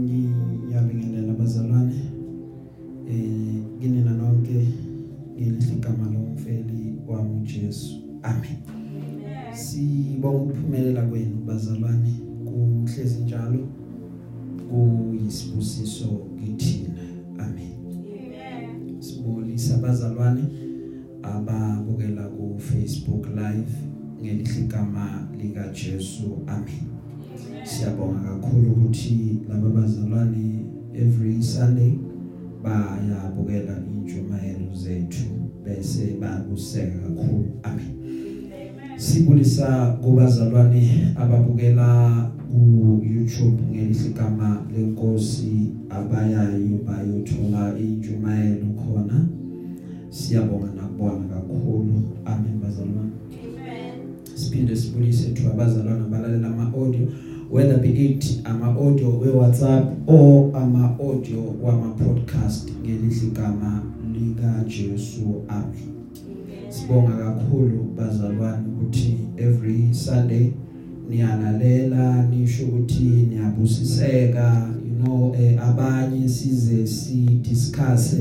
ngiyabingelela abazalwane eh kinina nonke ngelihle igama lomfeli wami uJesu amen. Sibonga ukuphumelela kwenu bazalwane. Kuhlezi njalo kuyisibusiso kithina. Amen. Sibulisa abazalwane ababukela ku Facebook live ngelihle igama lika Jesu. Amen. Siyabonga kakhulu ukuthi laba bazalwane every Sunday bayabukela injumayelo zethu bese bayakuseka kakhulu. Amen. Sibulisa kubazalwane ababukela ku YouTube ngelihle igama lenkosi abayayo bayothola injumayelo khona. Siyabonga nakubona kakhulu. Amen bazalwane. Siphinde sibulise thu abazalwane abalalela ama audio whether be it ama audio we WhatsApp or ama audio wama podcast? Ngelihle igama lika Jesu amen. Sibonga kakhulu bazalwane ukuthi every Sunday niyalalela nisho ukuthi niyabusiseka. You know eh, abanye size si discuss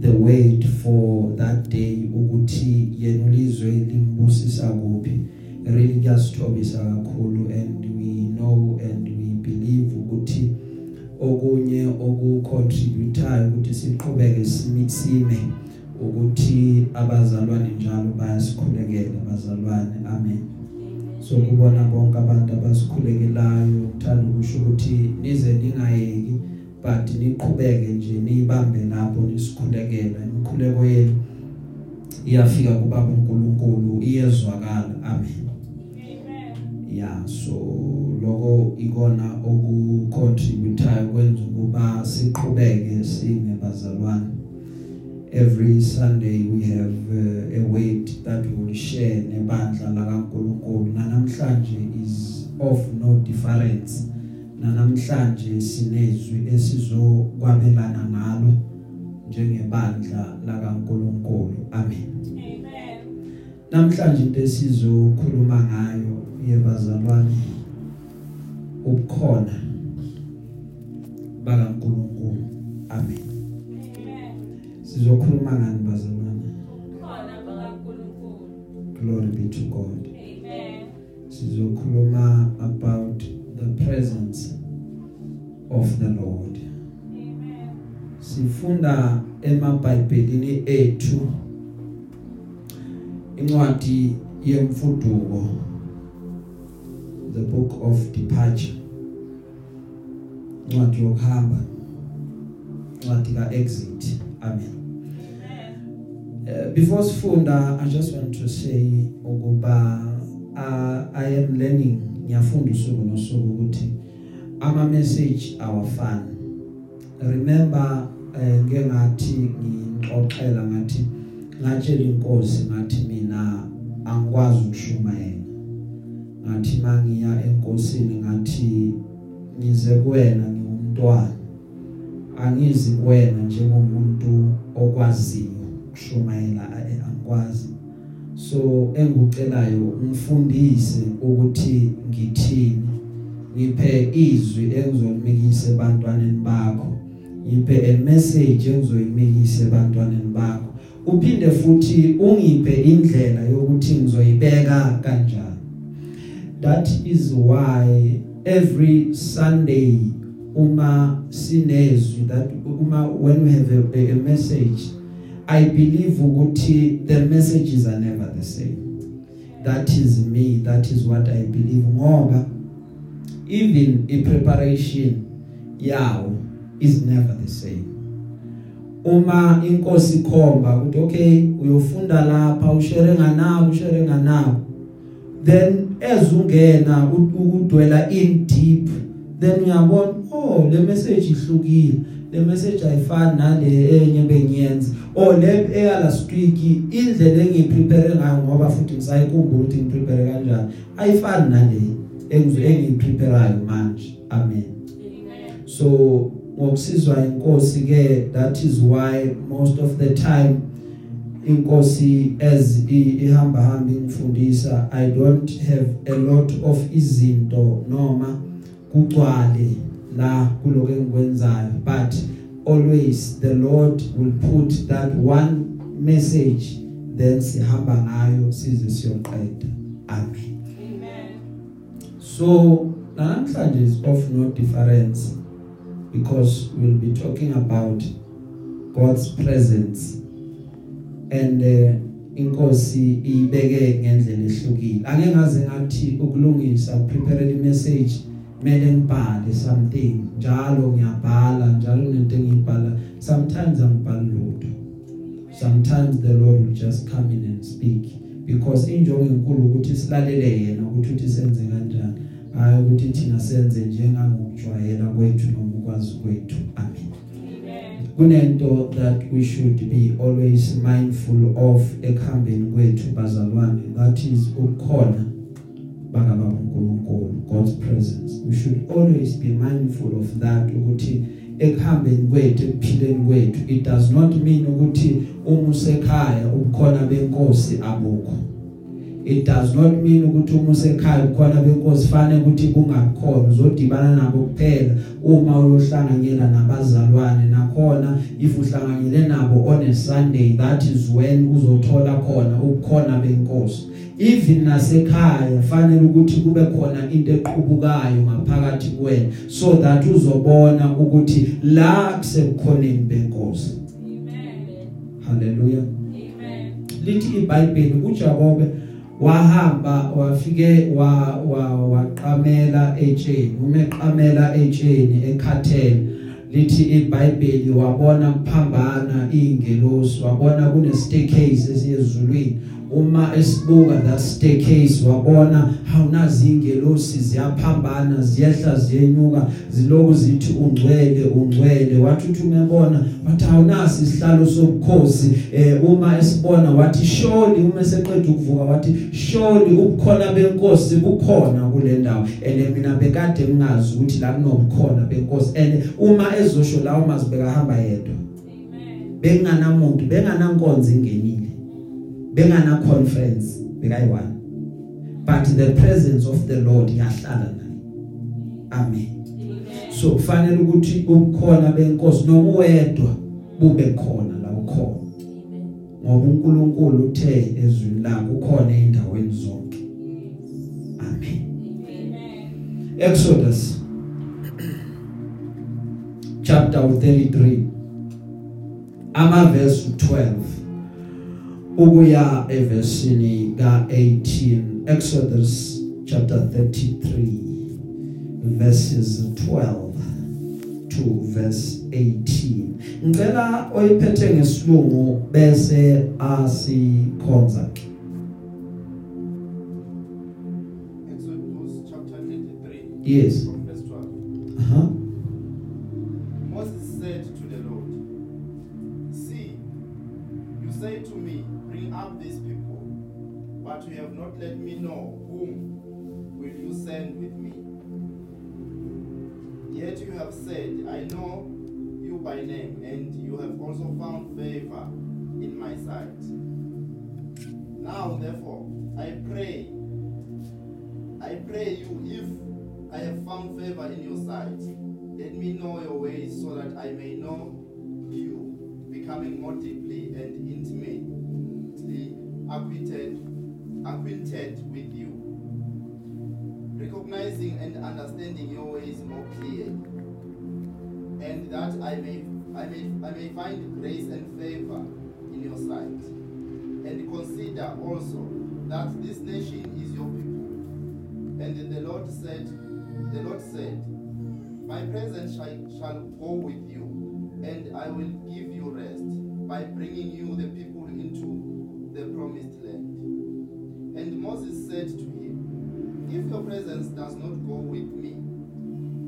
the wait for that day ukuthi yena ulizwe limbusisa kuphi. Really kuyasithobisa kakhulu and know and we believe ukuthi okunye okucontributayo ukuthi siqhubeke sime ukuthi abazalwane njalo bayasikhulekela abazalwane amen. So kubona bonke abantu abasikhulekelayo. Ngithanda ukusho ukuthi nize ningayeki but niqhubeke nje nibambe lapho nisikhulekela imikhuleko yenu iyafika kubaba uNkulunkulu iyezwakala. Amen. Yeah so lokho ikona okucontributayo kwenza ukuba siqhubeke sime bazalwane every sunday we have uh, a weight that we will share nebandla la kaNkuluNkulu namhlanje is of no difference. Namhlanje sinezwi esizokwabelana ngalo njengebandla la kaNkuluNkulu amen. Amen. namhlanje into esizokhuluma ngayo yebazalwane ubukhona bakaNkuluNkulu amen Amen. sizokhuluma ngani bazalwane Khona bakaNkulunkulu. glory be to God Amen. sizokhuluma about the presence of the Lord Amen. sifunda emabhayibhelini ethu incwadi yemfuduko the book of departure. Incwadi yokuhamba incwadi kaExit amen. Uh, before sifunda i just want to say ukuba uh, i am learning ngiyafunda usuku nosuku ukuthi ama message awafani. Remember eh, ngeke ngathi ngixoxela ngathi ngatshela inkosi ngathi mina angikwazi ukushumayela ngathi mangiya enkosini ngathi ngize kuwena ngingumntwana. Angizi kuwena njengomuntu okwaziyo ukushumayela eh, angikwazi. So engikucelayo ngifundise ukuthi ngithini ngiphe izwi engizolimikisa ebantwaneni bakho ngiphe a message engizoyimikisa ebantwaneni bakho. Uphinde futhi ungiphe indlela yokuthi ngizoyibeka kanjani. That is why every sunday uma sinezwi that uma when we have a, a, a message i believe ukuthi the messages are never the same. That is me that is what i believe. Ngoba even i preparation yawo is never the same. Uma inkosi ikhomba ukuthi okay uyofunda lapha ushere nganabo ushere nganabo then ezungena udwela in deep then uyabona oh le message ihlukile le message ayifani nale enye bengiyenza. Oh le eya last week indlela engiprepare ngayo ngoba futhi ngisayikhumbula ukuthi ngiprepare kanjani. Ayifani nale engiyipreparayo manje. Amen. Amen. so ngokusizwa inkosi ke that is why most of the time inkosi as ihamba hamba ingifundisa i don't have a lot of izinto noma kugcwale la kuloko engikwenzayo but always the Lord will put that one message then sihamba ngayo size siyoqeda. Amen. Amen. so namhlanje is of no difference because we'll be talking about God's presence. And uh, inkosi ibeke ngendlela ehlukile. Angeke ngaze ngathi ukulungisa prepare the message mele ngibhale something njalo ngiyabhala njalo nento engibhala sometimes angibhali lutho. Sometimes the lord will just come in and speak. Because injongo enkulu ukuthi silalele yena ukuthi uthi senze kanjani. Hayi ukuthi thina senze njengangokujwayela kwethu noma ukwazi kwethu. Amen Amen. Kunento that we should be always mindful of ekuhambeni kwethu bazalwane that is ukukhona bakaba uNkulunkulu God's presence. We should always be mindful of that ukuthi ekuhambeni kwethu ekuphileni kwethu it does not mean ukuthi uma usekhaya ubukhona benkosi abukho. It does not mean ukuthi uma usekhaya ukhona benkosi fanele ukuthi kungakhona uzodibana nabo kuphela uma uyohlanganyela nabazalwane nakhona if uhlanganyele nabo on a Sunday that is when uzothola khona ukukhona benkosi even nasekhaya fanele ukuthi kube khona into eqhubukayo ngaphakathi kwena so that uzobona ukuthi la kusekukhoneni benkosi Amen. hallelujah Amen. lithi iBhayibheli uJakobe wahamba wafike wa wa waqamela etsheni. Umeqamela etsheni ekhathele. Lithi iBhayibheli wabona kuphambana ingelosi wabona kune staircase esiyezulwini uma esibuka that staircase wabona hawunazi ingelosi ziyaphambana ziyehla ziyenyuka ziloku zithi ungcwele ungcwele. Wathi uthi umebona wathi awunasi isihlalo sobukhosi. Eh uma esibona wathi surely uma eseqeda ukuvuka wathi surely ukukhona benkosi bukhona kule ndawo. Ene mina bekade ngingazi ukuthi la kunobukhona benkosi. Ene uma ezosho lawo mazibeka hamba yedwa. Amen. benganamuntu benganankonzo ingenile bengana conference bekayi1 but the presence of the Lord yahlala naye. Amen. So kufanele ukuthi ukukhona benkosi noma uwedwa bube khona la ukhona. Ngoba uNkulunkulu uthe ezwini lakhe ukhona endaweni zonke. Amen. Exodus chapter 33 ama verse 12 ukuya evesini ka18 Exodus chapter 33 verses 12 to verse 18 ngicela oyiphethe ngesilungu bese asikhonza. Exodus chapter 33, yes. from verse 12. uh-huh. Moses not let me know whom will you send with me. Yet you have said, I know you by name, and you have also found favor in my sight. Now, therefore, I pray, I pray you, if I have found favor in your sight, let me know your ways so that I may know you, becoming more deeply and intimately acquainted, acquainted with you, recognizing and understanding your ways more clearly, and that I may, I may, I may find grace and favor in your sight. And consider also that this nation is your people. And the Lord said, the Lord said, My presence shall, shall go with you, and I will give you rest by bringing you the people into the promised land. And Moses said to him, If your presence does not go with me,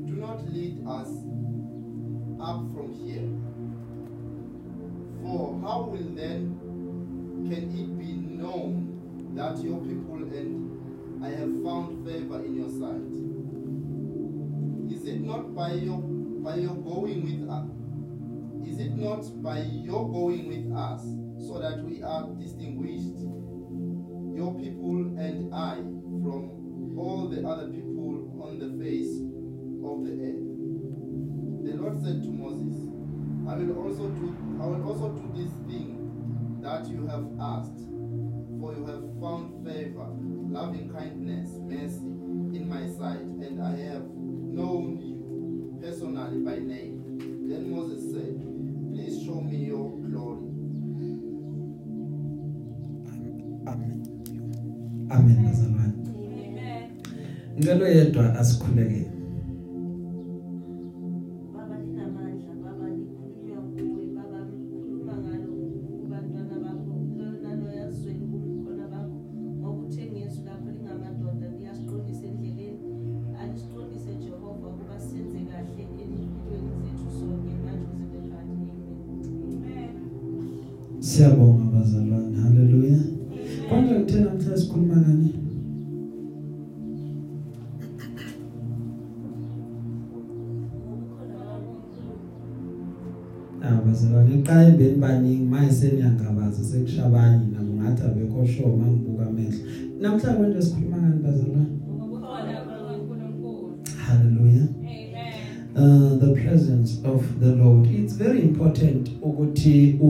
do not lead us up from here. For how will then can it be known that your people and I have found favor in your sight? Is it not by your by your going with us? Is it not by your going with us so that we are distinguished, your people and I, from all the other people on the face of the earth? said to Moses, I will also do I will also do this thing that you have asked, for you have found favor, loving kindness, mercy in my sight, and I have ngelo yedwa asikhuleke. Baba linamandla baba likhulunywa kuwe baba likhuluma ngalo kubantwana bakho. Lona loyazweni kukhona bakho. Ngokuthe ngezwi lakho lingamadoda liyasiqondisa endleleni. Alisiqondise Jehova kuba senze kahle empilweni zethu sonke manje uzibe phakathi Amen. siyabonga bazalwane. Baningi mayise niyangabaza sekushabanye nabo ngathi abekho sure mangibuka amehlo namhlanje nje sikhuluma ngani bazalwane Ukukhona kukaNkulunkulu. haleluya Amen. uh, the presence of the Lord it's very important ukuthi u-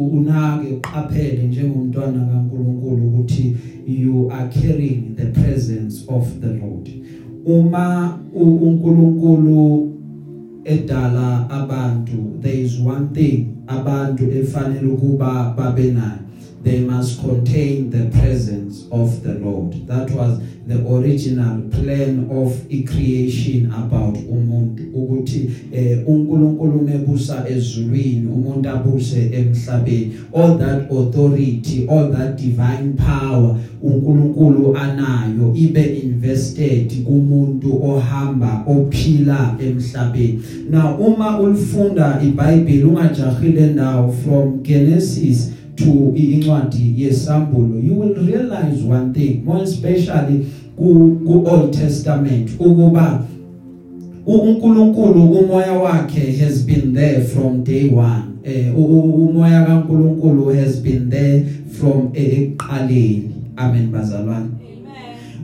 u- unake uqaphele njengomntwana kaNkuluNkulu ukuthi you are carrying the presence of the Lord uma u- uNkulunkulu edala abantu there is one thing abantu efanele ukuba babe nayo. They must contain the presence of the Lord. That was the original plan of i creation about umuntu ukuthi eh uNkulunkulu mebusa ezulwini umuntu abuse emhlabeni. All that authority all that divine power uNkulunkulu anayo ibe invested kumuntu ohamba ophila emhlabeni. Now uma ulifunda iBhayibheli ungajahile ndawo from Genesis to incwadi yesambulo you will realize one thing more especially ku, ku Old Testament ukuba uNkulunkulu umoya wakhe has been there from day 1 eh umoya kaNkulunkulu has been there from eqaleni amen bazalwane.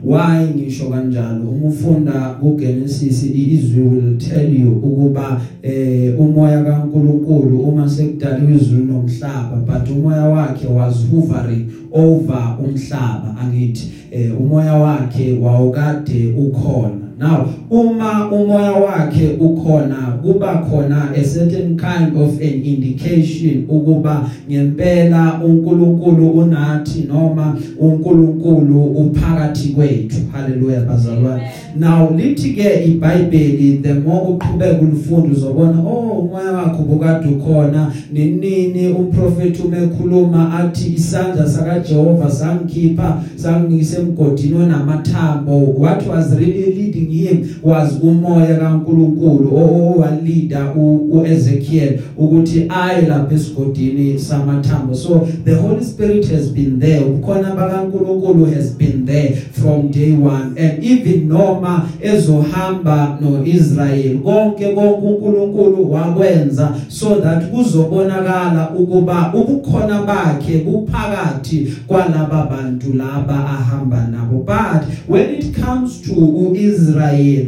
Why ngisho kanjalo? Uma ufunda kuGenesis izwi will tell you ukuba eh umoya kaNkuluNkulu uma sekudala izulu nomhlaba but umoya wakhe was hovering over umhlaba angithi eh umoya wakhe wawukade ukhona. Now uma umoya wakhe ukhona kuba khona a certain kind of an indication ukuba ngempela uNkulunkulu unathi noma uNkulunkulu uphakathi kwethu. Haleluya bazalwane. Now lithi ke iBhayibheli the more uqhubeka ulifunda uzobona oh umoya wakho bukade ukhona ninini umprofeti umekhuluma athi isandla saka Jehova sangikhipha sangise emgodini onamathambo. What was really leading him was umoya kaNkuluNkulu owalida uEzekiel ukuthi aye lapha esigodini samathambo. So the holy spirit has been there. Ukhona bakaNkuluNkulu has been there from day 1 and even noma ezohamba noIsrael konke konke uNkulunkulu wakwenza so that kuzobonakala ukuba ubukhona bakhe buphakathi kwalaba bantu laba ahamba nabo. But when it comes to uIsrael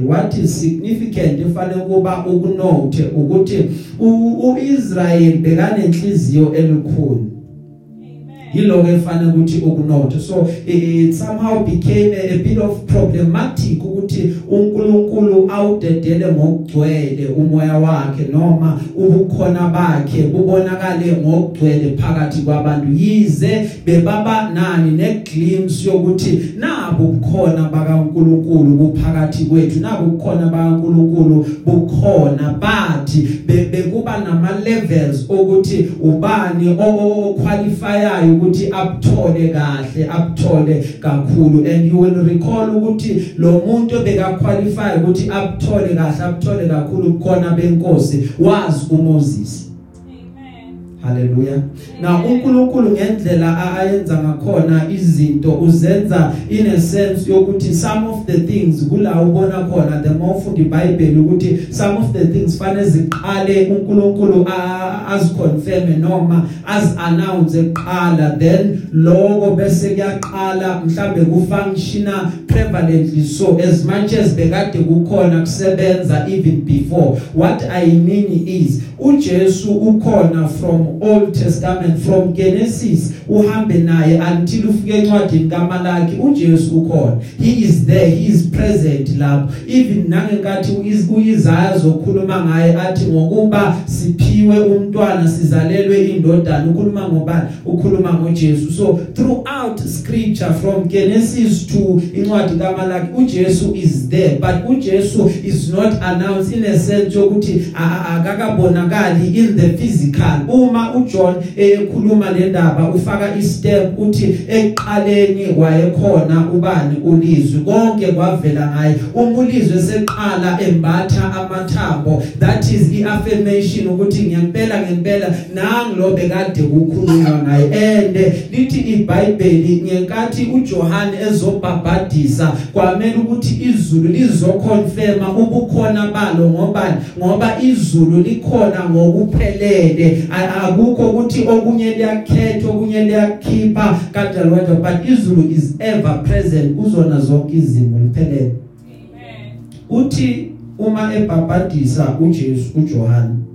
what is significant efanele kuba ukunote ukuthi uIsrael bekanenhliziyo elikhulu. Yiloko efanele ukuthi ukunote so it somehow became a, a bit of problematic ukuthi uNkulunkulu awudedele ngokugcwele umoya wakhe noma ubukhona bakhe bubonakale ngokugcwele phakathi kwabantu yize bebaba nani neglimpse yokuthi nabo bukhona bakaNkulunkulu buphakathi kwethu nabo bukhona bakaNkulunkulu bukhona be- bekuba nama levels ukuthi ubani oqualifyayo ukuthi abuthole kahle abuthole kakhulu and you will recall ukuthi lo muntu beka qualify ukuthi abuthole kahle abuthole kakhulu khona benkosi was uMoses. Haleluya na uNkulunkulu ngendlela a- ayenza ngakhona izinto uzenza in a sense yokuthi some of the things kula ubona khona the more ufunda iBhayibheli ukuthi some of the things fanele ziqale uNkulunkulu a- aziconfirm noma az announce eqala then lokho bese kuyaqala mhlambe ku functiona prevalently. So as much as bekade kukhona kusebenza even before what i mean is uJesu ukhona from Old Testament from Genesis uhambe naye until ufike encwadini kaMalaki uJesu ukhona. He is there he is present lapho. Even nangenkathi uIsaiah zokhuluma ngaye athi ngokuba siphiwe umntwana sizalelwe indodana. Ukhuluma ngobani? Ukhuluma ngoJesu. So throughout scripture from Genesis to incwadi kaMalaki uJesu is there. But uJesu is not announced in a sense yokuthi akakabonakali in the physical. Uma uJohn ekhuluma le ndaba ufaka istep uthi eqaleni wayekhona ubani ulizwi? Konke kwavela ngaye umulizwe seqala embatha amathambo that is iaffirmation ukuthi ngempela ngempela nangilo bekade kukhulunywa ngaye. And lithi iBhayibheli ngenkathi uJohn ezobhabhadisa kwamele ukuthi izulu lizoconfirma ubukhona balo ngoba ngoba izulu likhona ngokuphelele. Akukho ukuthi okunye liyakhethwa okunye liyakhipha kanjalo kanjalo but izulu is ever present kuzona zonke izimo liphelele Amen. uthi uma ebhabhadisa uJesu uJohn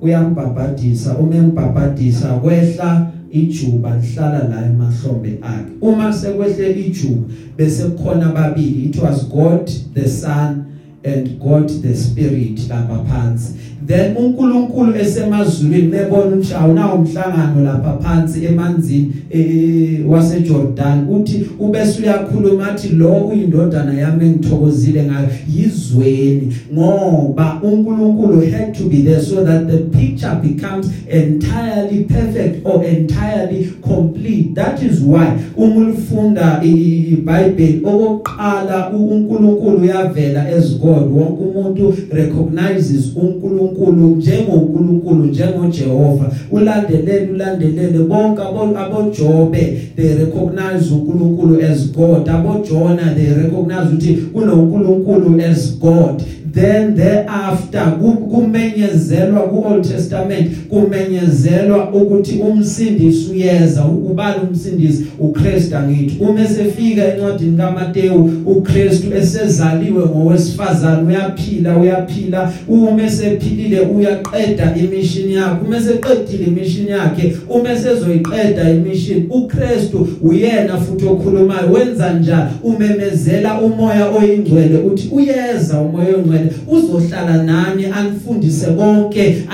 uyambhabhadisa uma embhabhadisa kwehla ijuba lihlala la emahlombe akhe uma sekwehle ijuba bese kukhona babili it was God the Son and God the Spirit lapha phansi. Then uNkulunkulu esemazulwini nebona ukuthi awunawo umhlangano lapha phansi emanzini eh waseJordan uthi ubese uyakhuluma athi lo uyindodana yami engithokozile ngayo yizweni ngoba uNkulunkulu had to be there so that the picture becomes entirely perfect or entirely complete. That is why uma ulifunda iBhayibheli okokuqala uNkulunkulu uyavela as God wonke umuntu recognizes uNkulunkulu njengoNkulunkulu njengoJehova. Ulandelele ulandelele bonke aboJobe they recognize uNkulunkulu as God. aboJona they recognize ukuthi kunoNkulunkulu as God. Then thereafter kumenyezelwa kuOld Testament kumenyezelwa ukuthi umsindisi uyeza ubani umsindisi uKristu angithi. Uma esefika encwadini kaMateyu uKristu esezaliwe ngowesifazane uyaphila uyaphila. Uma esephilile uyaqeda imishini yakhe. Uma eseqedile imishini yakhe uma esezoyiqeda imishini uKristu uyena futhi okhulumayo. Wenza njalo umemezela umoya oyingcwele uthi uyeza umoya oyingcwele. Uzohlala nani anifundise konke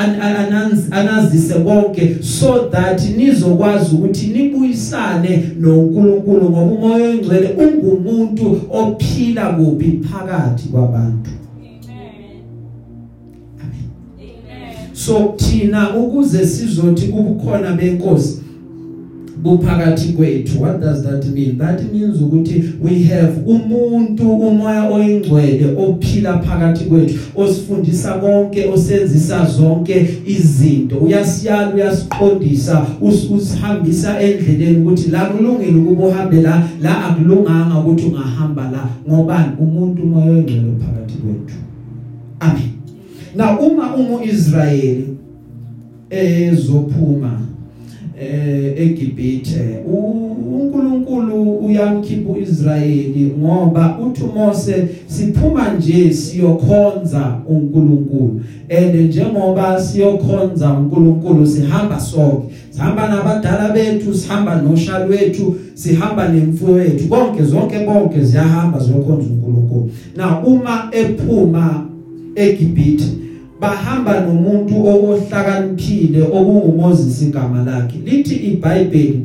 anazise konke so that nizokwazi ukuthi nibuyisane noNkulunkulu ngoba umoya oyingcwele ungumuntu ophila kuphi phakathi kwabantu Amen. Amen. so thina ukuze sizothi ubukhona benkosi buphakathi kwethu. What does that mean? That means ukuthi we have umuntu umoya oyingcwele ophila phakathi kwethu osifundisa konke osenzisa zonke izinto. Uyasiyala uyasiqondisa usihambisa endleleni ukuthi la kulungile ukuba uhambe la la akulunganga ukuthi ungahamba la. Ngobani? Umuntu umoya oyingcwele phakathi kwethu. Amen. Na uma umu Israyeli ezophuma eh eGibhithe. uNkulunkulu uyamkhipha uIsrayeli ngoba uthi Mose siphuma nje siyokhonza uNkulunkulu. And njengoba siyokhonza uNkulunkulu sihamba sonke. Sihamba nabadala bethu sihamba noshalo wethu sihamba nemfuyo yethu. Konke zonke bonke ziyahamba ziyokhonza uNkulunkulu. Na uma ephuma eGibhithe bahamba nomuntu ohlakaniphile okunguMoses igama lakhe. Lithi iBhayibheli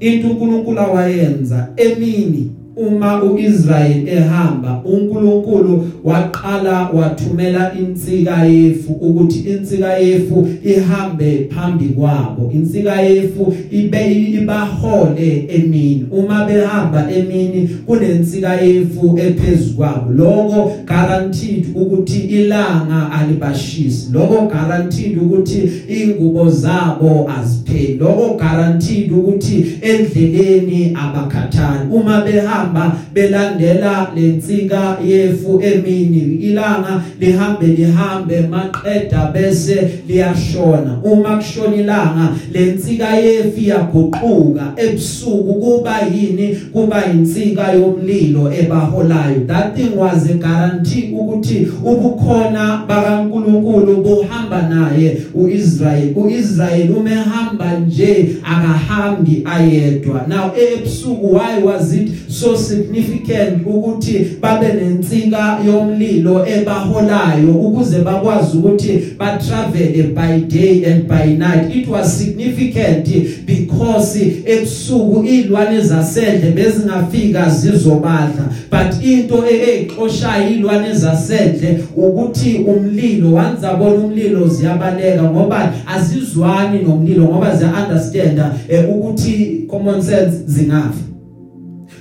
into uNkulunkulu awayenza emini. Uma uIsrael ehamba uNkulunkulu waqala wathumela insika yefu ukuthi insika yefu ihambe phambi kwabo. Insika yefu ibe ibahole emini. Uma behamba emini kunensika yefu ephezulu kwabo. Lokho guaranteed ukuthi ilanga alibashisi lokho guaranteed ukuthi ingubo zabo azipheli. Lokho guaranteed ukuthi endleleni abakhathali. Uma behamba behamba belandela lensika yefu emini. Ilanga lihambe lihambe maqeda bese liyashona. Uma kushona ilanga lensika yefu iyaguquka. Ebusuku kuba yini? Kuba insika yomlilo ebaholayo. That thing was a guarantee ukuthi ubukhona bakaNkuluNkulu buhamba naye. uIsrael uIsrael umehamba nje akahambi ayedwa. Now ebusuku why was it so significant ukuthi babe nensika yomlilo ebaholayo ukuze bakwazi ukuthi ba travel by day and by night. It was significant because ebusuku ilwane zasendle bezingafika zizobadla. But into exoshayo ilwane zasendle ukuthi umlilo wanzabona umlilo ziyabaleka ngoba azizwani nomlilo ngoba ziya understand eh, ukuthi common sense zingafa.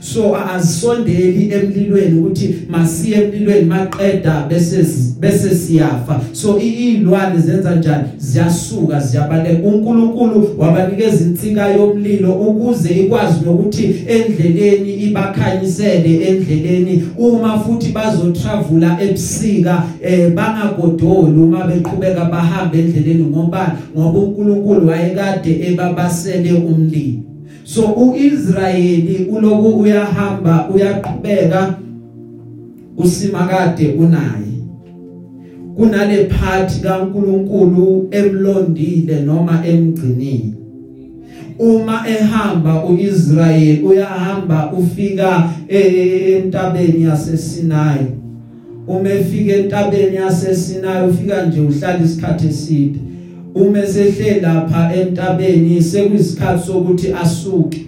So azisondeli emlilweni ukuthi masiye emlilweni maqeda bese bese siyafa. So ilwane zenza njani? Ziyasuka ziyabaleka uNkulunkulu wabanikeza insika yomlilo ukuze ikwazi nokuthi endleleni ibakhanyisele endleleni. Uma futhi bazo traveler ebusika eh bangagodoli uma beqhubeka bahamba endleleni ngoba ngoba uNkulunkulu wayekade ebabasele umlilo. So uIsrayeli uloku uyahamba uyaqhubeka usimakade unaye. Kunale part kaNkuluNkulu emlondile noma emgcinile. Uma ehamba uIsrael uyahamba ufika entabeni yaseSinai uma efika entabeni yaseSinai ufika nje uhlala isikhathi eside. Uma sehle lapha entabeni sekuyisikhathi sokuthi asuke.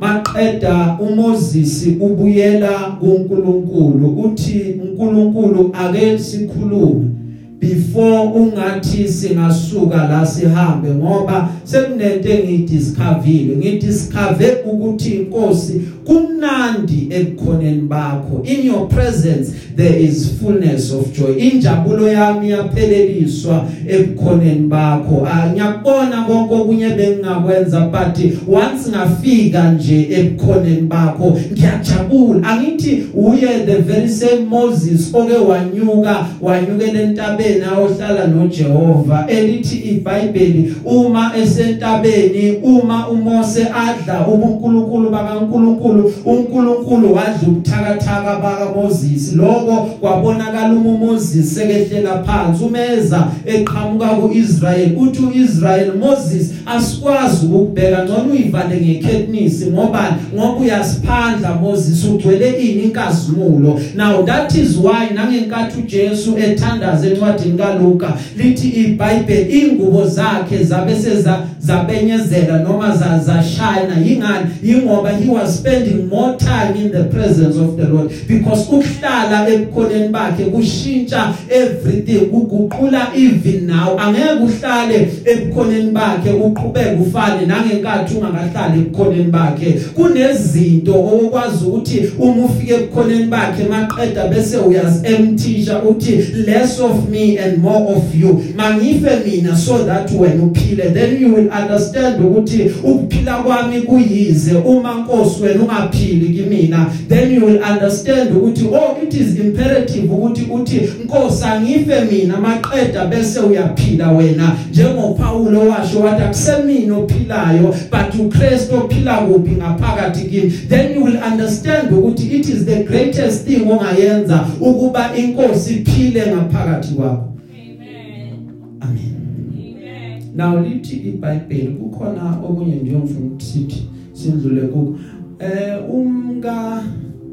Maqeda uMoses ubuyela kuNkulunkulu uthi uNkulunkulu ake sikhulume before ungathi singasuka la sihambe ngoba sekunento engidiscoverile ngidiscover ukuthi inkosi kumnandi ekukhoneni bakho. In your presence there is fullness of joy. Injabulo yami yapheleliswa ekukhoneni bakho. Ngiyakubona konke okunye bengingakwenza but once ngafika nje ekukhoneni bakho ngiyajabula. Angithi uye the very same Moses oke wanyuka wanyukela entabeni ohlala noJehova. Elithi iBhayibheli uma esentabeni uma uMose adla ubunkulunkulu bakaNkulunkulu uNkulunkulu wadla ubuthakathaka bakaMoses. Lokho kwabonakala uma uMoses sekehlela phansi. Umeza eqhamuka kuIsrael uthi uIsrael Moses asikwazi ukubheka ngcono uyivale ngekhetnisi ngoba ngoba uyasiphandla Moses ugcwele ini inkazimulo. Now that is why nangenkathi uJesu ethandaza encwadini kaLuka lithi iBhayibheli ingubo zakhe zabe seza zabenyezela noma zashayina. Yingani? Ingoba he was spending more time in the presence of the Lord because ukuhlala ebukhoneni bakhe kushintsha everything kuguqula even now. Angeke uhlale ebukhoneni bakhe uqhubeke ufane nangenkathi ungakahlali ebukhoneni bakhe. Kunezinto okwazi ukuthi uma ufike ebukhoneni bakhe maqeda bese uyazemptisha uthi less of me and more of you. Mangife mina so that when uphile. Then you will understand ukuthi ukuphila kwami kuyize. Uma Nkosi wena ungaphili kimina then you will understand ukuthi oh it is imperative ukuthi uthi Nkosi angife mina maqeda bese uyaphila wena. Njengopawulo washo wathi akusemina ophilayo but uChrist ophila kuphi ngaphakathi kimi? Then you will understand ukuthi it is the greatest thing ongayenza ukuba inkosi iphile ngaphakathi kwakho. Amen. amen. Now lithi iBhayibheli kukhona okunye nje ngifuna ukuthi sindlule kuko. Eh umka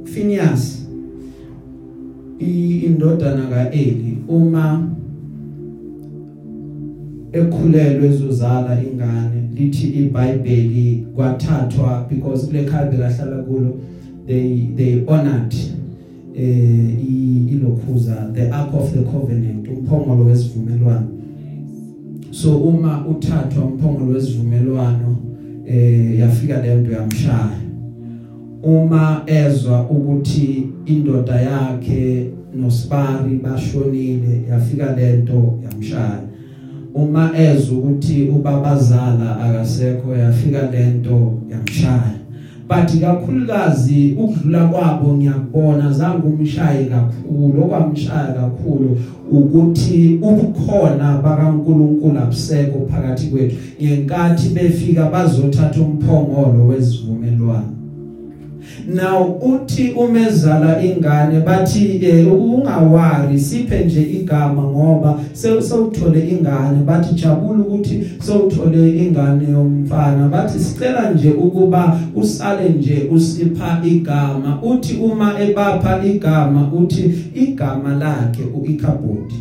Phineas indodana kaEli uma ekhulelwe ezozala ingane lithi iBhayibheli kwathathwa because kule khaya bekahlala kulo they they honored eh i- ilokhuza the ark of the covenant umphongolo wesivumelwano. So uma uthathwa umphongolo wesivumelwano eh yafika lento yamshaya. Uma ezwa ukuthi indoda yakhe nosibari bashonile yafika lento yamshaya. Uma ezwa ukuthi ubabazala akasekho yafika lento yamshaya. But kakhulukazi ukudlula kwabo ngiyakubona zange umshaye kakhulu okwamshaya kakhulu ukuthi ubukhona bakaNkuluNkulu abusekho phakathi kwethu. Ngenkathi befika bazothatha umphongolo wesivumelwano now uthi umezala ingane bathi eh, ungawari siphe nje igama ngoba sewuthole ingane. Bathi jabula ukuthi sewuthole ingane yomfana. Bathi sicela nje ukuba usale nje usipha igama. Uthi uma ebapha igama uthi igama lakhe uikhabodi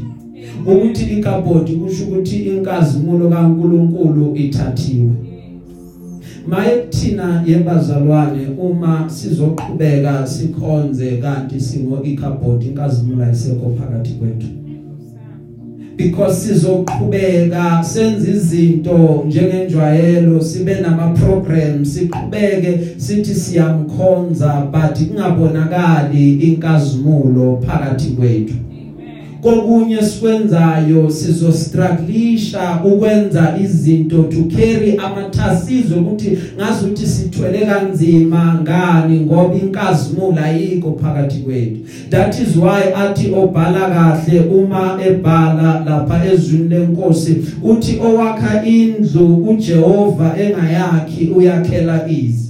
ukuthi ikhabodi kusho ukuthi inkazimulo kaNkuluNkulu ithathiwe. Maye thina yebazalwane uma sizoqhubeka sikhonze kanti singo ikhabhodi inkazimulo ayisekho phakathi kwethu. Because sizoqhubeka senza izinto njengenjwayelo sibe nama programs siqhubeke sithi siyamkhonza but kungabonakali inkazimulo phakathi kwethu. Kokunye sikwenzayo sizostrugglisha ukwenza izinto to carry amathasizo ukuthi ngazi ukuthi sithwele kanzima ngani ngoba inkazimulo ayikho phakathi kwethu. That is why athi obhala kahle uma ebhala lapha ezwini lenkosi uthi owakha indlu uJehova engayakhi uyakhela izi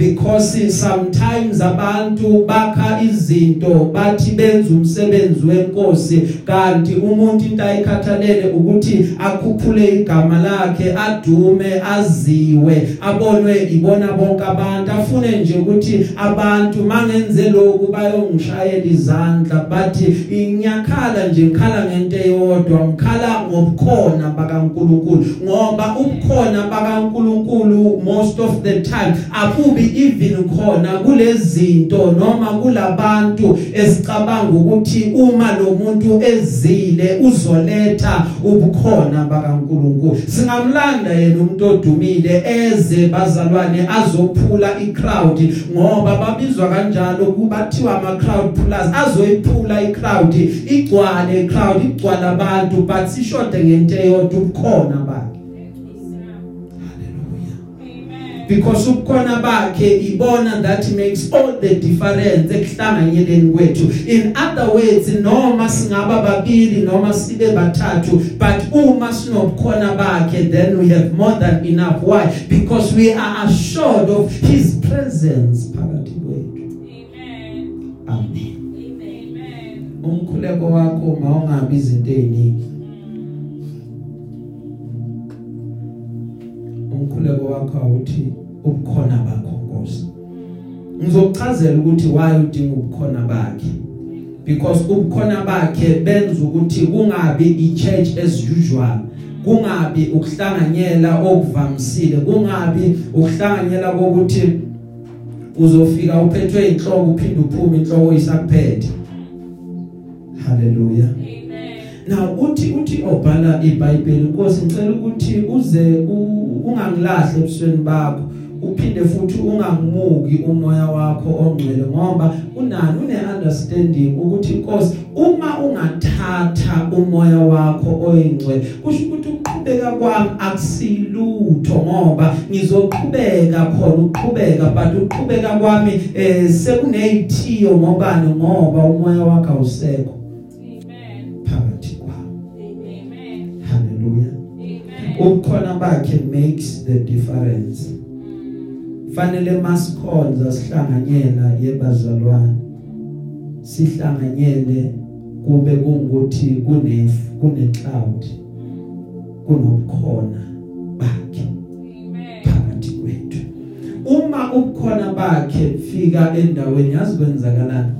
because sometimes abantu bakha izinto bathi benza umsebenzi wenkosi kanti umuntu into ayikhathalele ukuthi akhuphule igama lakhe adume aziwe abonwe ibona bonke abantu. Afune nje ukuthi abantu mangenze lokhu bayongishayela izandla bathi ngiyakhala nje ngikhala ngento eyodwa ngikhala ngobukhona bakaNkuluNkulu. Ngoba ubukhona bakaNkuluNkulu most of the time akubi even khona kulezinto noma kulabantu esicabanga ukuthi uma lo muntu ezile uzoletha ubukhona bakaNkuluNkulu. Singamlanda yena umuntu odumile eze bazalwane azophula icrowd ngoba babizwa kanjalo kubathiwa ama crowd pullers. Azoyiphula icrowd igcwale icrowd igcwala abantu but sishode ngento eyodwa ubukhona bakhe because ubukhona bakhe ibona that makes all the difference ekuhlanganyeleni kwethu. In other words noma singaba babili noma sibe bathathu but uma sinobukhona bakhe then we have more than enough. Why? Because we are assured of his presence phakathi kwethu. Amen. Umkhuleko wakho mawungabi izinto eziningi umkhuleko wakho awuthi ubukhona bakho Nkosi. Ngizokuchazela ukuthi why udinga ubukhona bakhe. Because ubukhona bakhe benza ukuthi kungabi ichurch as usual kungabi ukuhlanganyela okuvamisile kungabi ukuhlanganyela kokuthi uzofika uphethwe inhloko uphinde uphume inhloko isakuphethe haleluya Now uthi uthi obhala iBhayibheli Nkosi ngicela ukuthi uze ungangilahle ebusweni bakho uphinde futhi ungangimuki umoya wakho ongcwele ngoba unani une understanding ukuthi Nkosi uma ungathatha umoya wakho oyingcwele kusho ukuthi ukuqhubeka kwami akusilutho ngoba ngizoqhubeka khona uqhubeka but uqhubeka kwami eh sekunezithiyo ngobani? Ngoba umoya wakho awusekho. Ukukhona bakhe makes the difference. Fanele masikhonza sihlanganyela yebazalwane. Sihlanganyele kube kungukuthi kune kune cloud kunobukhona bakhe phakathi kwethu. Uma ubukhona bakhe fika endaweni yazi kwenzakalani?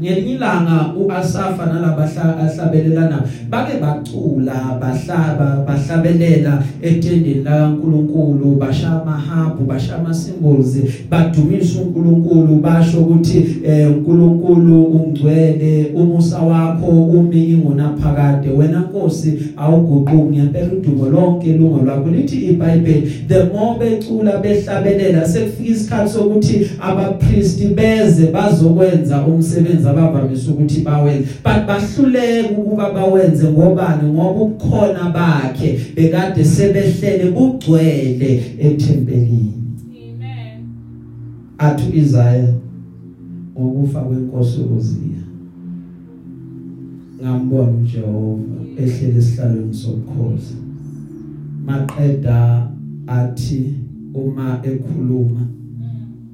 Ngelinye ilanga uAsafa nalabahla ahlabelelana bake bacula bahlaba bahlabelela etendeni laNkuluNkulu bashaya amahabu bashaya ama symbols badumisa uNkulunkulu basho ukuthi eh, uNkulunkulu ungcwele umusa wakho umi ingunaphakade wena Nkosi awuguquki ngempela udumo lonke lungo lwakho. Lithi iBhayibheli the more becula behlabelela sekufika isikhathi sokuthi abapriest beze bazokwenza umsebenzi abavamise ukuthi bawenze but bahluleka ukuba bawenze ngobani? Ngoba ukukhona bakhe bekade sebehlele kugcwele etempelini Amen. athu Isaiah ngokufa kwenkosi uZiya ngambona uJehova ehlele esihlalweni sobukhosi. Maqeda athi uma ekhuluma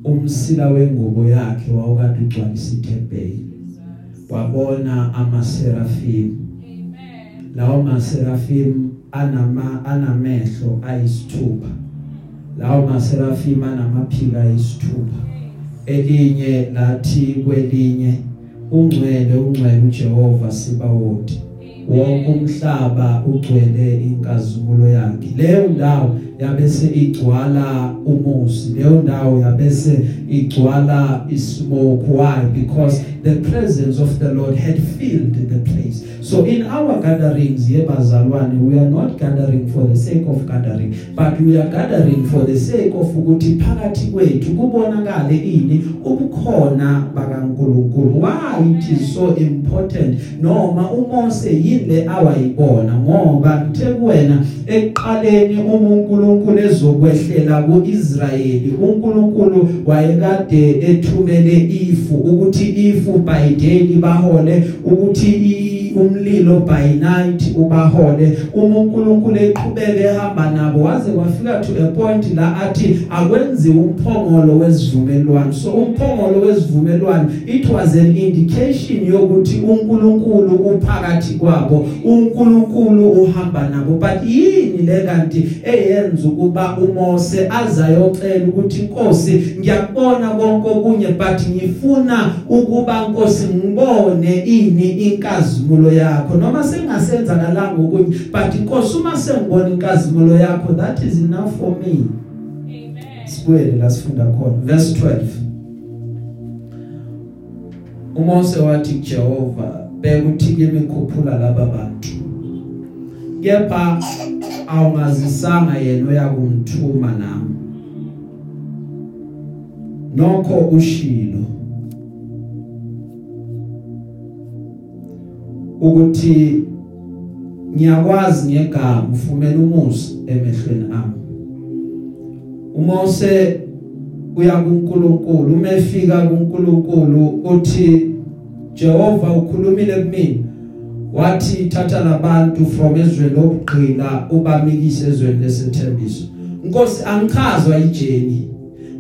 umsila wengubo yakhe wawukade ugcwalisa ithempeli wabona amaserafim. Amen. lawo maserafim anama anamehlo ayisithupha. Lawo maserafim anamaphika ayisithupha. Elinye lathi kwelinye ungcwele ungcwele uJehova sibawodi wonke umhlaba ugcwele inkazimulo yakhe. Leyo ndawo yabese igcwala umusi leyo ndawo yabese igcwala ismoke. Why? Because the presence of the Lord had filled the place. So in our gatherings yebazalwane we are not gathering for the sake of gathering but we are gathering for the sake of ukuthi phakathi kwethu kubonakale ini ubukhona bakaNkuluNkulu. Why it is so important? Noma uMose yile awayibona ngoba kuthe kuwena ekuqaleni uNkulunkulu ezokwehlela kuIsrayeli uNkulunkulu wayekade ethumele ifu ukuthi ifu by day bahole ukuthi i- umlilo by night ubahole. Uma uNkulunkulu eqhubeke ehamba nabo waze kwafika to a point la athi akwenziwe umphongolo wesivumelwano. So umphongolo wesivumelwano it was an indication yokuthi uNkulunkulu uphakathi kwabo. uNkulunkulu uhamba nabo. But yini le kanti eyenza ukuba uMose azayocela ukuthi inkosi ngiyakubona konke okunye but ngifuna ukuba inkosi ngibone ini inkazimulo yakho. Noma sengasenzakalanga okunye but inkosi uma sengibona inkazimulo yakho that is enough for me. Amen. sibuyele la sifunda khona. Verse 12 uMose wathi kuJehova beka uthi kimikhuphula laba bantu. Kepha awungazisanga yena oyakumthuma nami. Nokho ushilo ukuthi ngiyakwazi ngegama ufumela umusa emehlweni ami. uMose uya kuNkulunkulu uma efika kuNkulunkulu uthi Jehova ukhulumile kumina wathi thatha labantu from ezweni lobugqila ubamikise ezweni lesethembiso. Nkosi angichazwa ijeni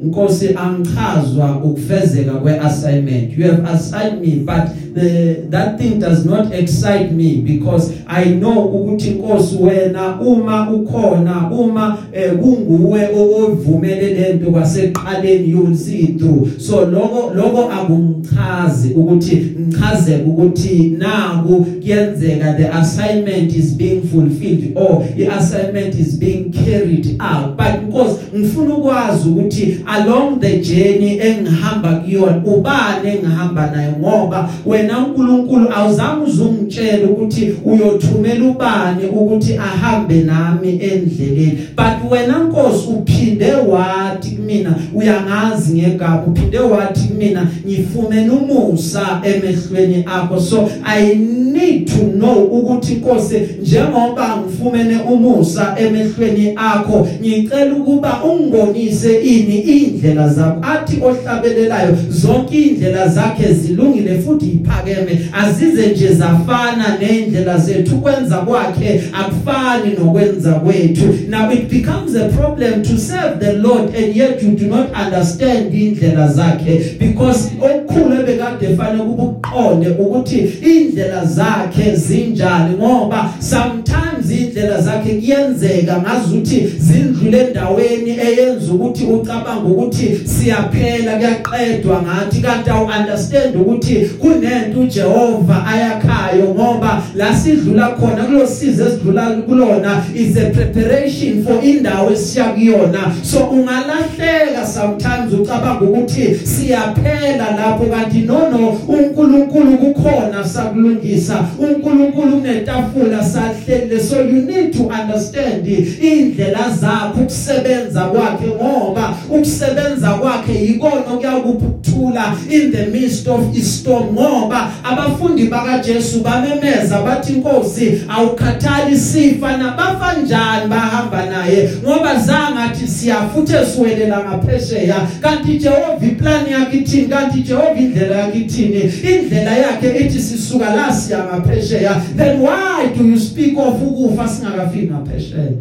Nkosi angichazwa ukufezeka kweassignment. You have assigned me but the that thing does not excite me because i know ukuthi inkosi wena uma ukhona uma eh, kunguwe ovumele lento kwaseqaleni you will see through. So lokho lokho akungichazi ukuthi ngichazeke ukuthi naku kuyenzeka the assignment is being fulfilled or the assignment is being carried out. But because ngifuna ukwazi ukuthi along the journey engihamba kuyona ubani engihamba naye? Ngoba wena uNkulunkulu awuzange uzungitshela ukuthi uyothumela ubani ukuthi ahambe nami endleleni. But wena Nkosi uphinde wathi kumina uyangazi ngegaba uphinde wathi kumina ngifumene umusa emehlweni akho. So i need to know ukuthi Nkosi njengoba ngifumene umusa emehlweni akho ngicela ukuba ungibonise ini indlela zakho athi ohlabelelayo zonke indlela zakhe zilungile futhi iphakeme azize nje zafana neindlela zethu kwenza kwakhe akufani nokwenza kwethu. Now it becomes a problem to serve the Lord and yet you do not understand indlela zakhe because okukhulu ebekade fanele kuba uqonde ukuthi indlela zakhe zinjani ngoba sometimes indlela zakhe kuyenzeka ngazuthi zindlule endaweni eyenza ukuthi ucabanga ukuthi siyaphela kuyaqedwa ngathi kanti awu understand ukuthi kune enento uJehova ayakhayo ngoba la sidlula khona kulosizo esidlula kulona is a preparation for indawo esiya kuyona. So ungalahleka sometimes ucabanga ukuthi siyaphela lapho kanti no no uNkulunkulu kukhona sakulungisa. uNkulunkulu kunetafula sahlele so you need to understand indlela zakho ukusebenza kwakhe ngoba ukusebenza kwakhe yikona okuyakuthula in the midst of istorm ngoba abafundi bakaJesu bamemeza bathi inkosi awukhathali sifa nabafa njani bahamba naye? Ngoba zangathi siyafuthe siwelela ngaphesheya. Kanti Jehova iplan yakhe ithini? Kanti Jehova indlela yakhe ithini? Indlela yakhe ithi sisuka la siya ngaphesheya. Then why do you speak of ukufa singakafiki ngaphesheya?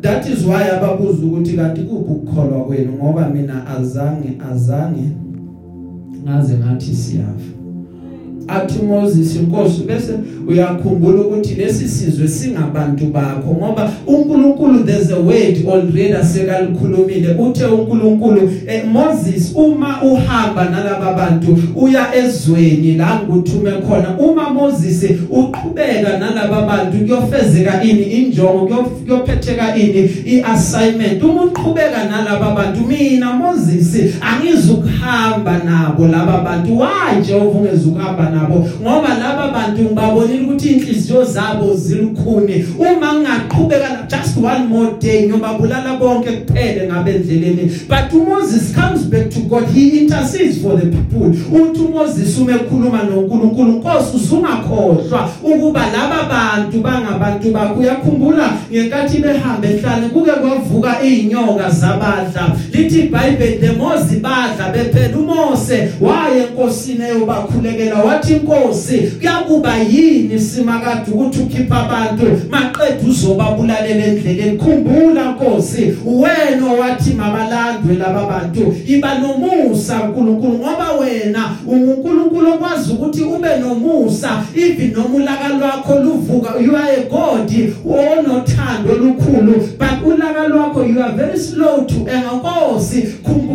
That is why ababuza ukuthi kanti kuphi ukukholwa kwenu? Ngoba mina azange azange ngaze ngathi siyafa. Athi Moses inkosi bese uyakhumbula ukuthi lesi sizwe singabantu bakho ngoba uNkulunkulu there's a word already asekalikhulumile uthe uNkulunkulu eh, Moses uma uhamba nalabo bantu uya ezweni la nguthume khona. Uma Moses uqhubeka nalabo bantu kuyofezeka ini injongo kuyophetheka ini iassignment. Uma uqhubeka nalabo bantu mina Moses angizukuhamba nabo laba bantu. Why Jehova ungezukuhamba nabo nabo ngoba laba bantu ngibabonile ukuthi inhliziyo zabo zilukhuni. Uma ngingaqhubeka just one more day ngiyobabulala bonke kuphele ngabe endleleni but uMoses comes back to God he intercedes for the people. Uthi uMoses uma ekhuluma noNkulunkulu Nkosi uzungakhohlwa ukuba laba bantu bangabantu bakho. Uyakhumbula ngenkathi behambe ehlane kuke kwavuka izinyoka zabadla. Lithi iBhayibheli leMosi badla bephela uMose waye enkosini eyobakhulekela. Wathi wathi inkosi kuyakuba yini simakade ukuthi ukhipha abantu? Maqedwe uzobabulalela endleleni. Khumbula nkosi wena wathi mabalandwe laba bantu iba nomusa uNkulunkulu ngoba wena uNkulunkulu okwazi ukuthi ube nomusa. Even noma ulaka lwakho luvuka you are a god onothando olukhulu but ulaka lwakho you are very slow to anger. Nkosi khumbula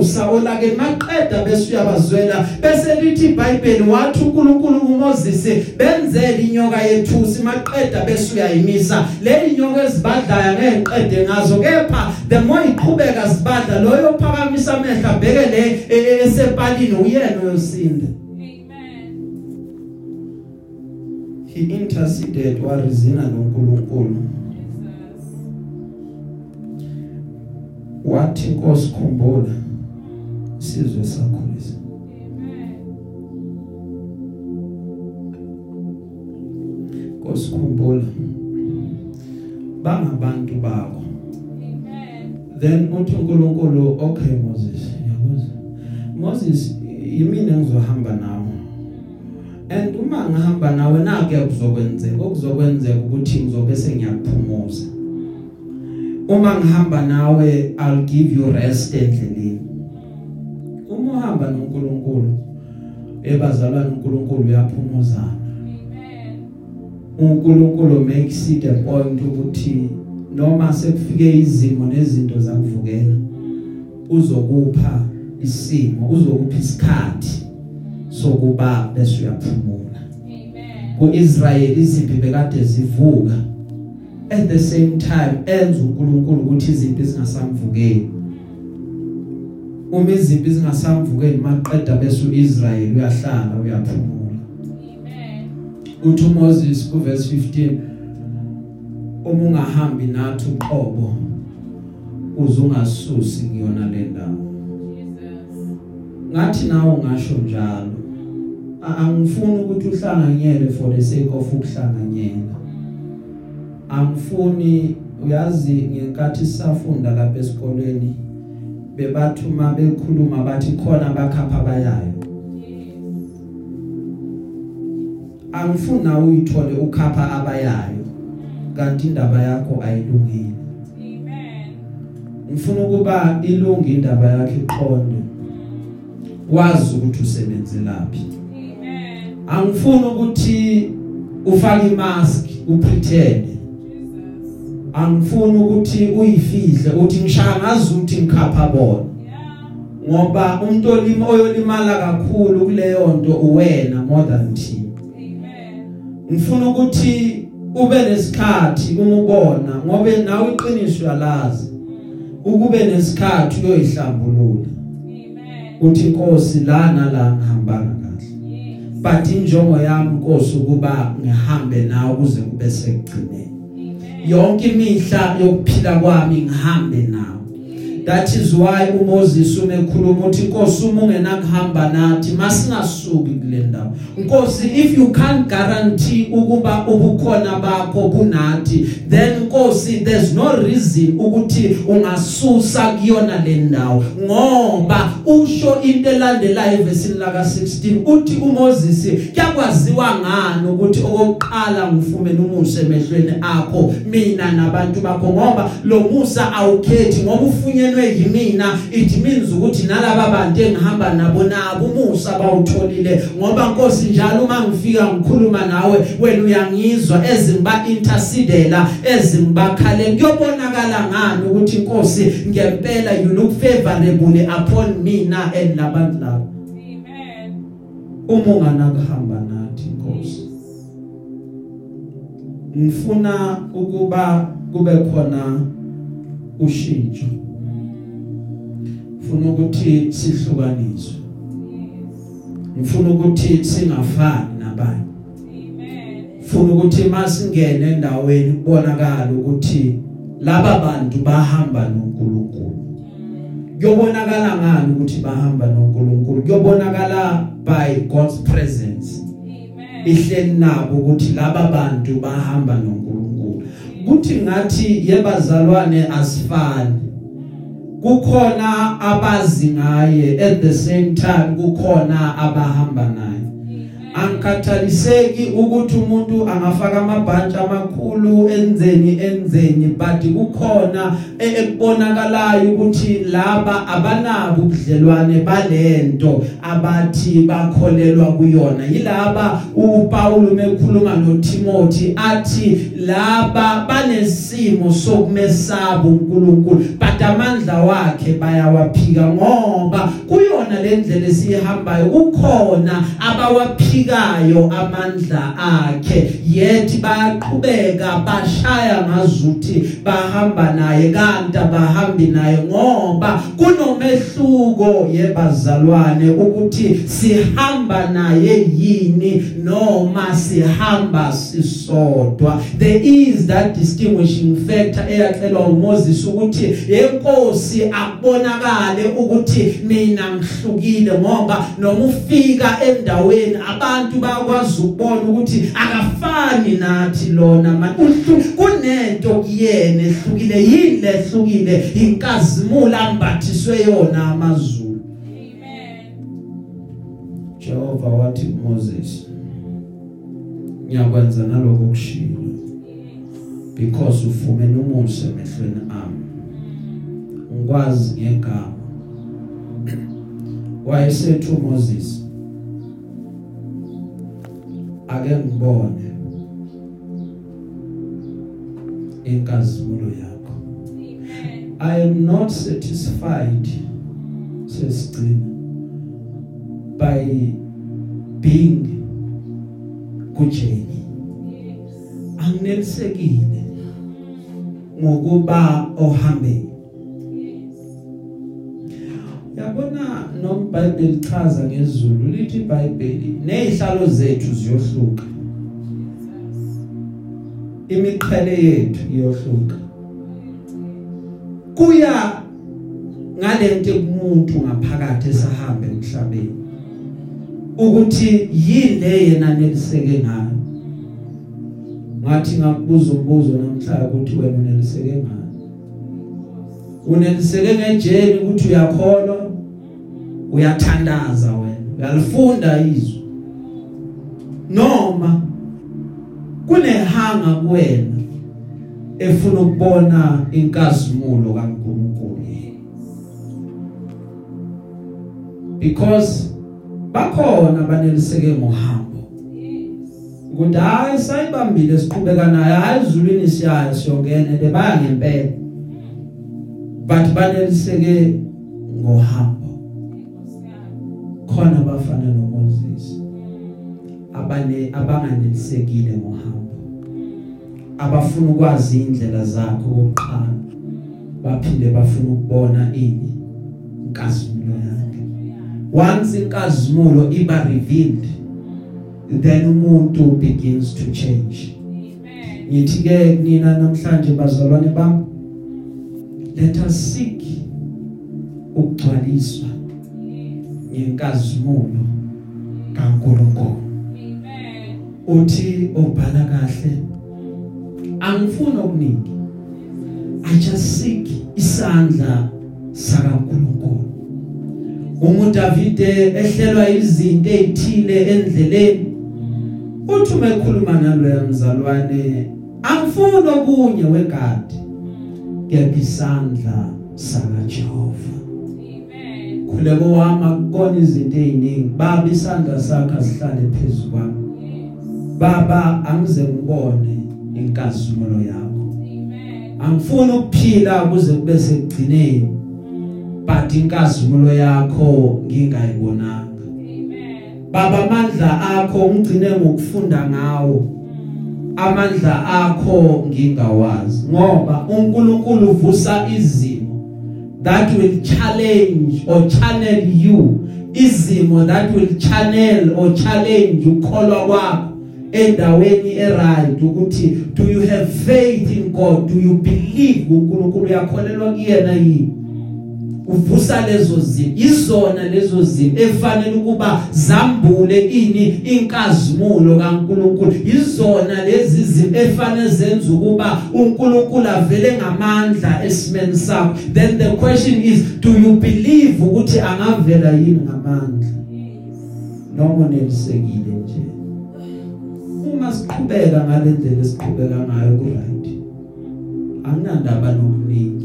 umusa olake maqeda bese uyabazwela bese lithi iBhayibheli wathi uNkulunkulu kuMoses benzele inyoka yethusi maqeda bese uyayimisa le inyoka ezibadlayo ngeqede ngazo kepha the more iqhubeka sibadla loyo phakamisa amehla bheke le esepalini uyena oyosinda Amen. he interceded warizina noNkulunkulu Jesus. wathi inkosi khumbula isizwe sakho lesi Amen. inkosi khumbula bangabantu bakho. Amen. then uthi uNkulunkulu okay Moses yakuzwa Moses yimina engizohamba nawe. And uma ngihamba nawe naku yakuzokwenzeka okuzokwenzeka ukuthi ngizobe sengiyakuphumuza. Uma ngihamba nawe I'll give you rest endleleni. uma uhamba noNkulunkulu ebazalwana uNkulunkulu uyaphumuzana. Amen. uNkulunkulu makes it a point ukuthi noma sekufike izimo nezinto zakuvukela uzokupha isimo uzokupha isikhathi sokuba bese uyaphumula. Amen. kuIsrael izimpi bekade zivuka. At the same time enza uNkulunkulu ukuthi izimpi zingasamvukeli. Uma izimpi zingasamvukeli maqeda bese uIsrael uyahlala uyaphumula Amen. uthi uMoses kuverse 15 uma ungahambi nathi uqobo uzungasusi kuyona le ndawo Jesus. ngathi nawe ungasho njalo A- angifuni ukuthi uhlanganyele for the sake of ukuhlanganyela angifuni uyazi ngenkathi sisafunda lapha esikolweni bebathi uma bekhuluma bathi khona abakhapha abayayo angifuni nawe uyithole ukhapha abayayo kanti indaba yakho ayilungile Amen. ngifuna ukuba ilunge indaba yakhe iqonde wazi ukuthi usebenzelaphi Amen. angifuni ukuthi ufake imask upretend Jesus. Angifuni ukuthi uyifihle uthi ngishaya ngazi ukuthi ngikhapha bona ngoba umuntu olima oyolimala kakhulu kuleyo nto uwena more than thina Amen. ngifuna ukuthi ube nesikhathi uma ubona ngoba nawe iqiniso yalazi ukube nesikhathi uyoyihlambulula Amen. uthi inkosi la ngihambanga kahle Yes. but injongo yami inkosi ukuba ngihambe nawe kuze kube sekugcineni. Yonke imihla yokuphila kwami ngihambe nawe. That is why uMoses umekhuluma uthi inkosi uma ungena kuhamba nathi masingasuki kule ndawo. Inkosi if you can't guarantee ukuba ubukhona bakho kunathi then inkosi there's no reason ukuthi ungasusa kuyona le ndawo. Ngoba usho into elandelayo evesini laka 16 uthi uMoses kyakwaziwa ngani ukuthi okokuqala ngifumene umusa emehlweni akho mina nabantu bakho? Ngoba lo musa awukhethi ngoba ufunyenwe yimina. It means ukuthi nalabo bantu engihamba nabo nabo umusa bawutholile. Ngoba Nkosi njalo uma ngifika ngikhuluma nawe wena uyangizwa ezingiba intercedela ezingibakhale kuyobonakala ngani ukuthi Nkosi ngempela you look favorable upon mina and labantu labo? Amen. uma unganakuhamba nathi Nkosi. Ngifuna ukuba kube khona ushintsho. Ngifuna ukuthi sihlukaniswe. Ngifuna ukuthi singafani nabanye. Ngifuna ukuthi masingene endaweni kubonakala ukuthi laba bantu bahamba noNkulunkulu. Kuyobonakala ngani ukuthi bahamba noNkulunkulu? Kuyobonakala by God's presence. Ihleli nabo ukuthi laba bantu bahamba noNkulunkulu. Kuthi ngathi yebazalwane asifani. Kukhona abazi ngaye. At the same time kukhona abahamba naye. Angikhathaliseki ukuthi umuntu angafaka amabhantshi amakhulu enzeni enzeni but kukhona e- ekubonakalayo ukuthi laba abanabo ubudlelwane balento abathi bakholelwa kuyona. Yilaba uPaul umekhuluma noTimothy athi laba banesimo sokumesaba uNkulunkulu but amandla wakhe bayawaphika ngoba kuyona lendlela esihambayo kukhona abawaphikayo amandla akhe yet bayaqhubeka bashaya ngazuthi bahamba naye kanti abahambi naye ngoba kunomehluko yebazalwane ukuthi sihamba naye yini noma sihamba sisodwa. There is that distinguishing factor eyaxelwa uMoses ukuthi yenkosi akubonakale ukuthi mina ngihlukile ngoba noma ufika endaweni abantu bakwazi ukubona ukuthi akafani nathi lona kunento kuyena ehlukile yini lehlukile inkazimulo ambathiswe yona amazulu. Amen. Jehova wathi kuMoses ngiyakwenza naloko kushilo because ufumene umusa emehlweni ami. Ngikwazi ngegama. Wayesethu Moses ake ngibone inkazimulo yakho Amen. I am not satisfied sesigcina by being kujeni Yes. anginelisekile ngokuba ohambeni iBhayibheli lichaza ngezulu lithi iBhayibheli nezihlalo zethu ziyohluka. Imiqhele yethu iyohluka. Kuya ngalento kumuntu ngaphakathi esahamba emhlabeni ukuthi yini le yena neliseke ngayo. Ngathi ngakubuza umbuzo namhlanje ukuthi wena uneliseke ngayo uneliseke ngejeni ukuthi uyakholwa? Uyathandaza wena. Uyalifunda izwi. Noma kunehanga kuwena efuna ukubona inkazimulo kaNkulunkulu because bakhona baneliseke ngohambo. Ukuthi hayi sayibambile siqhubeka naye. Hayi izulwini siyayo siyongena le baya ngempela. But baneliseke ngohambo. Kukhona abafana noMoses abane abanganelisekile ngohambo abafuna ukwazi indlela zakho oqala baphinde bafuna ukubona ini inkazimulo yakhe once inkazimulo iba revealed then umuntu begins to change Amen. ngithi ke nina namhlanje bazalwane bami let us seek ukugcwaliswa Yes. Ngenkazimulo kaNkulunkulu. Amen. uthi obhala kahle angifuni okuningi. I just seek isandla sakaNkulunkulu. Umuntu Davide ehlelwa izinto ezithile endleleni. Uthi uma ekhuluma naloya mzalwane angifuni okunye wegadi kepha isandla sakaJehova. Amen. khuleko wami akukona izinto eziningi. Baba isandla sakhe asihlale phezulu kwami. Baba angize ngibone inkazimulo yakho. Angifuni ukuphila kuze kube sekugcineni but inkazimulo yakho ngingayibonanga. Baba amandla akho ungcine ngokufunda ngawo. Amandla akho ngingawazi ngoba uNkulunkulu uvusa izimo that will challenge or channel you. Izimo that will channel or challenge ukholwa kwakho endaweni eright ukuthi do you have faith in God? Do you believe uNkulunkulu? Uyakholelwa kuyena yini? Uvusa lezo zimo izona lezo zimo efanele ukuba zambule ini inkazimulo kaNkuluNkulu. Izona lezi zimo efanele zenze ukuba uNkulunkulu avele ngamandla esimeni sakho. Then the question is do you believe ukuthi angavela yini ngamandla? Noma unelisekile nje? Uma siqhubeka ngalendlela esiqhubeka ngayo ku right anginandaba nokuningi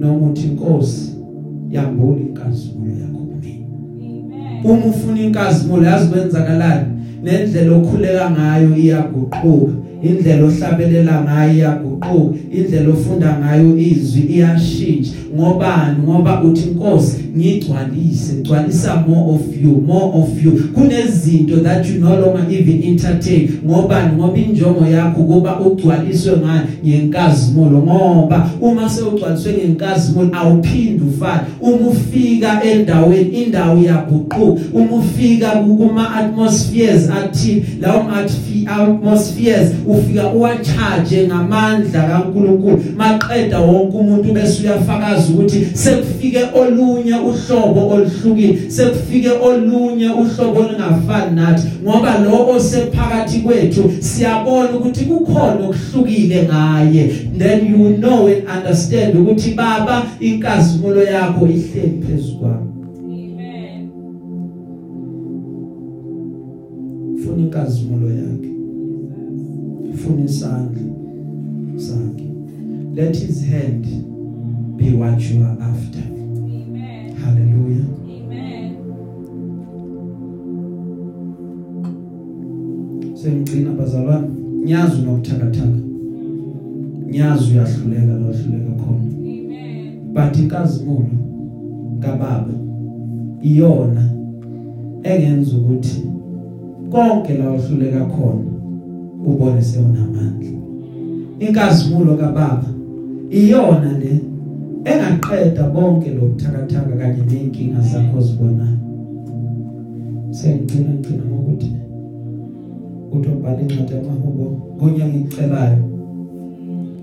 noma uthi inkosi yambula inkazimulo yakho Amen. uma ufuna inkazimulo yazi kwenzakalani? Nendlela okhuleka ngayo iyaguquka indlela ohlabelela ngayo iyaguquka indlela ofunda ngayo izwi iyashintsha. Ngobani? Ngoba uthi inkosi ngigcwalise gcwalisa more of you more of you. Kunezinto that you no longer even entertain. Ngobani ngoba injongo yakho kuba ugcwaliswe ngayo ngenkazimulo ngoba uma sewugcwaliswe ngenkazimulo awuphindi ufane uma ufika endaweni indawo iyaguquka uma ufika kuma atmospheres athi lawo atmospheres ufika uwacharge ngamandla kaNkuluNkulu. Maqeda wonke umuntu bese uyafakaza ukuthi sekufike olunye uhlobo oluhlukile sekufike olunye uhlobo olungafani nathi ngoba lo osephakathi kwethu siyabona ukuthi kukhona okuhlukile ngaye. Then you know and understand ukuthi baba inkazimulo yakho ihleli phezulu kwami. Amen. ufuna inkazimulo yakhe. Ufuna isandla sakhe. Let his hand be what you are after. Amen. hallelujah Amen. sengigcina bazalwane nyazi nokuthakathaka nyazi uyahluleka lohluleka khona Amen. but inkazimulo kababa iyona engenza ukuthi konke la uhluleka khona ubone sewonamandla inkazimulo kababa iyona le engaqeda bonke lokuthakathaka kanye nenkinga zakho zibonayo sengigcina ngicina ngokuthi utobhala incwadi yamahubo kunya ngicelayo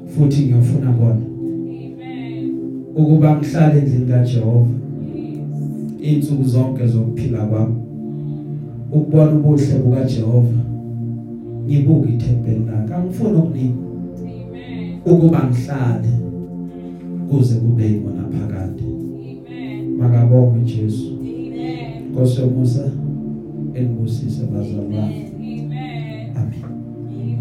futhi ngiyofuna kona Amen. ukuba ngihlale endlini kaJehova Yes. insuku zonke zokuphila kwami ukubona ubuhle bukaJehova ngibuka ithempeli lakhe angifuni okuningi Amen. ukuba ngihlale kuze kube yibona phakade Amen. makabonge Jesu Amen. Nkosi yomusa enibusise bazalwane Amen.